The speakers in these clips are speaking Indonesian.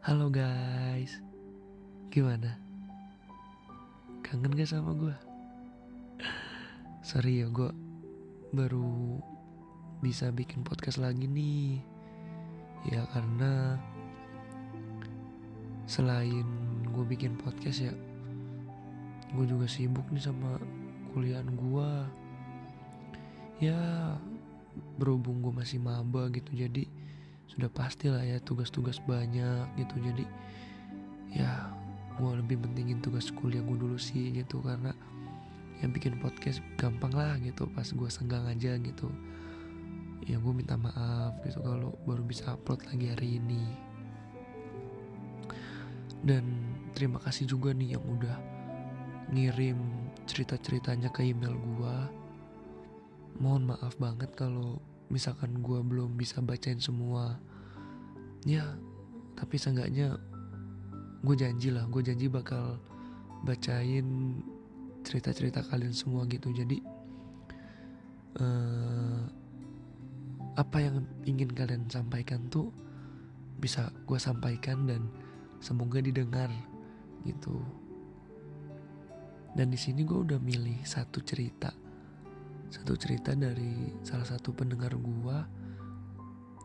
Halo guys, gimana? Kangen gak sama gue? Sorry ya gue baru bisa bikin podcast lagi nih Ya karena selain gue bikin podcast ya Gue juga sibuk nih sama kuliahan gue Ya berhubung gue masih maba gitu jadi sudah pasti lah ya tugas-tugas banyak gitu. Jadi ya gue lebih pentingin tugas kuliah gue dulu sih gitu. Karena yang bikin podcast gampang lah gitu pas gue senggang aja gitu. Ya gue minta maaf gitu kalau baru bisa upload lagi hari ini. Dan terima kasih juga nih yang udah ngirim cerita-ceritanya ke email gue mohon maaf banget kalau misalkan gue belum bisa bacain semua ya tapi seenggaknya gue janji lah gue janji bakal bacain cerita-cerita kalian semua gitu. Jadi uh, apa yang ingin kalian sampaikan tuh bisa gue sampaikan dan semoga didengar gitu. Dan di sini gue udah milih satu cerita satu cerita dari salah satu pendengar gua.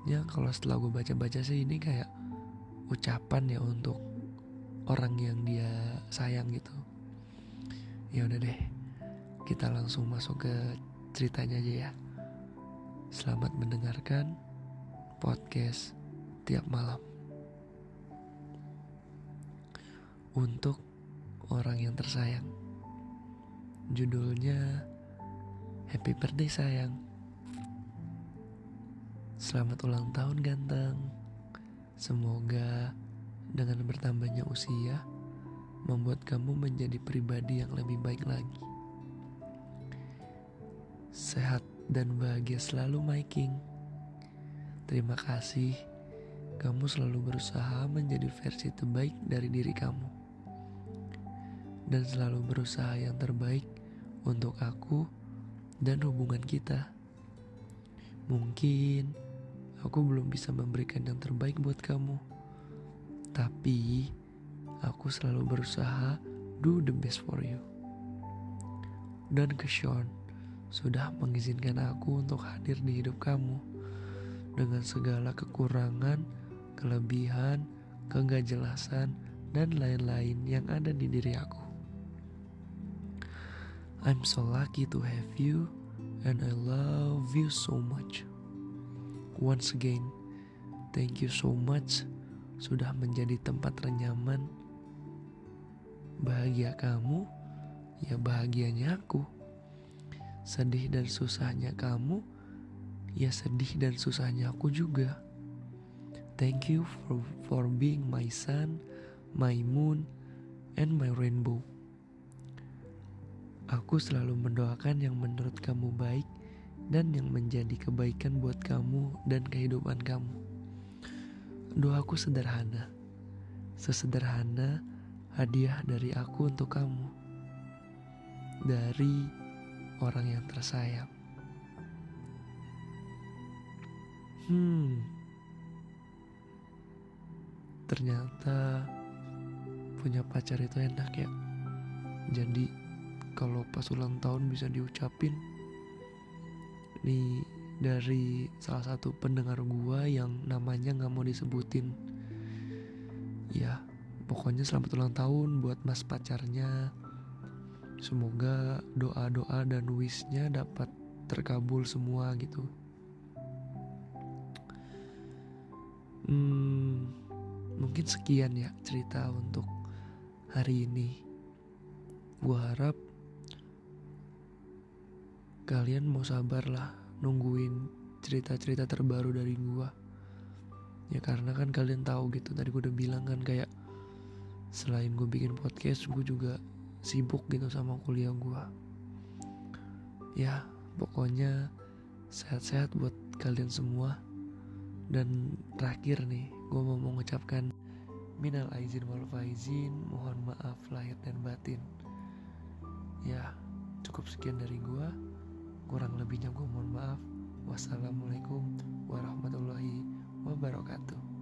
Ya kalau setelah gue baca-baca sih ini kayak ucapan ya untuk orang yang dia sayang gitu. Ya udah deh kita langsung masuk ke ceritanya aja ya. Selamat mendengarkan podcast tiap malam. Untuk orang yang tersayang. Judulnya Happy birthday sayang. Selamat ulang tahun ganteng. Semoga dengan bertambahnya usia Membuat kamu menjadi pribadi yang lebih baik lagi. Sehat dan bahagia selalu my king. Terima kasih. Kamu selalu berusaha menjadi versi terbaik dari diri kamu. Dan selalu berusaha yang terbaik untuk aku dan hubungan kita. Mungkin aku belum bisa memberikan yang terbaik buat kamu, tapi aku selalu berusaha do the best for you. Dan ke Sean sudah mengizinkan aku untuk hadir di hidup kamu dengan segala kekurangan, kelebihan, kegajelasan, dan lain-lain yang ada di diri aku. I'm so lucky to have you, and I love you so much. Once again, thank you so much sudah menjadi tempat renyaman. Bahagia kamu, ya bahagianya aku. Sedih dan susahnya kamu, ya sedih dan susahnya aku juga. Thank you for, for being my sun, my moon, and my rainbow. Aku selalu mendoakan yang menurut kamu baik dan yang menjadi kebaikan buat kamu dan kehidupan kamu. Doaku sederhana, sesederhana hadiah dari aku untuk kamu, dari orang yang tersayang. Hmm, ternyata punya pacar itu enak ya. Jadi kalau pas ulang tahun bisa diucapin. Nih dari salah satu pendengar gua yang namanya nggak mau disebutin. Ya pokoknya selamat ulang tahun buat mas pacarnya. Semoga doa-doa dan wishnya dapat terkabul semua gitu. Hmm, mungkin sekian ya cerita untuk hari ini. Gua harap kalian mau sabar lah nungguin cerita-cerita terbaru dari gua. Ya karena kan kalian tahu gitu tadi gue udah bilang kan kayak selain gue bikin podcast gue juga sibuk gitu sama kuliah gue ya pokoknya sehat-sehat buat kalian semua. Dan terakhir nih gue mau mengucapkan minal aizin wal faizin mohon maaf lahir dan batin. Ya cukup sekian dari gue Kurang lebihnya gue mohon maaf. Wassalamualaikum warahmatullahi wabarakatuh.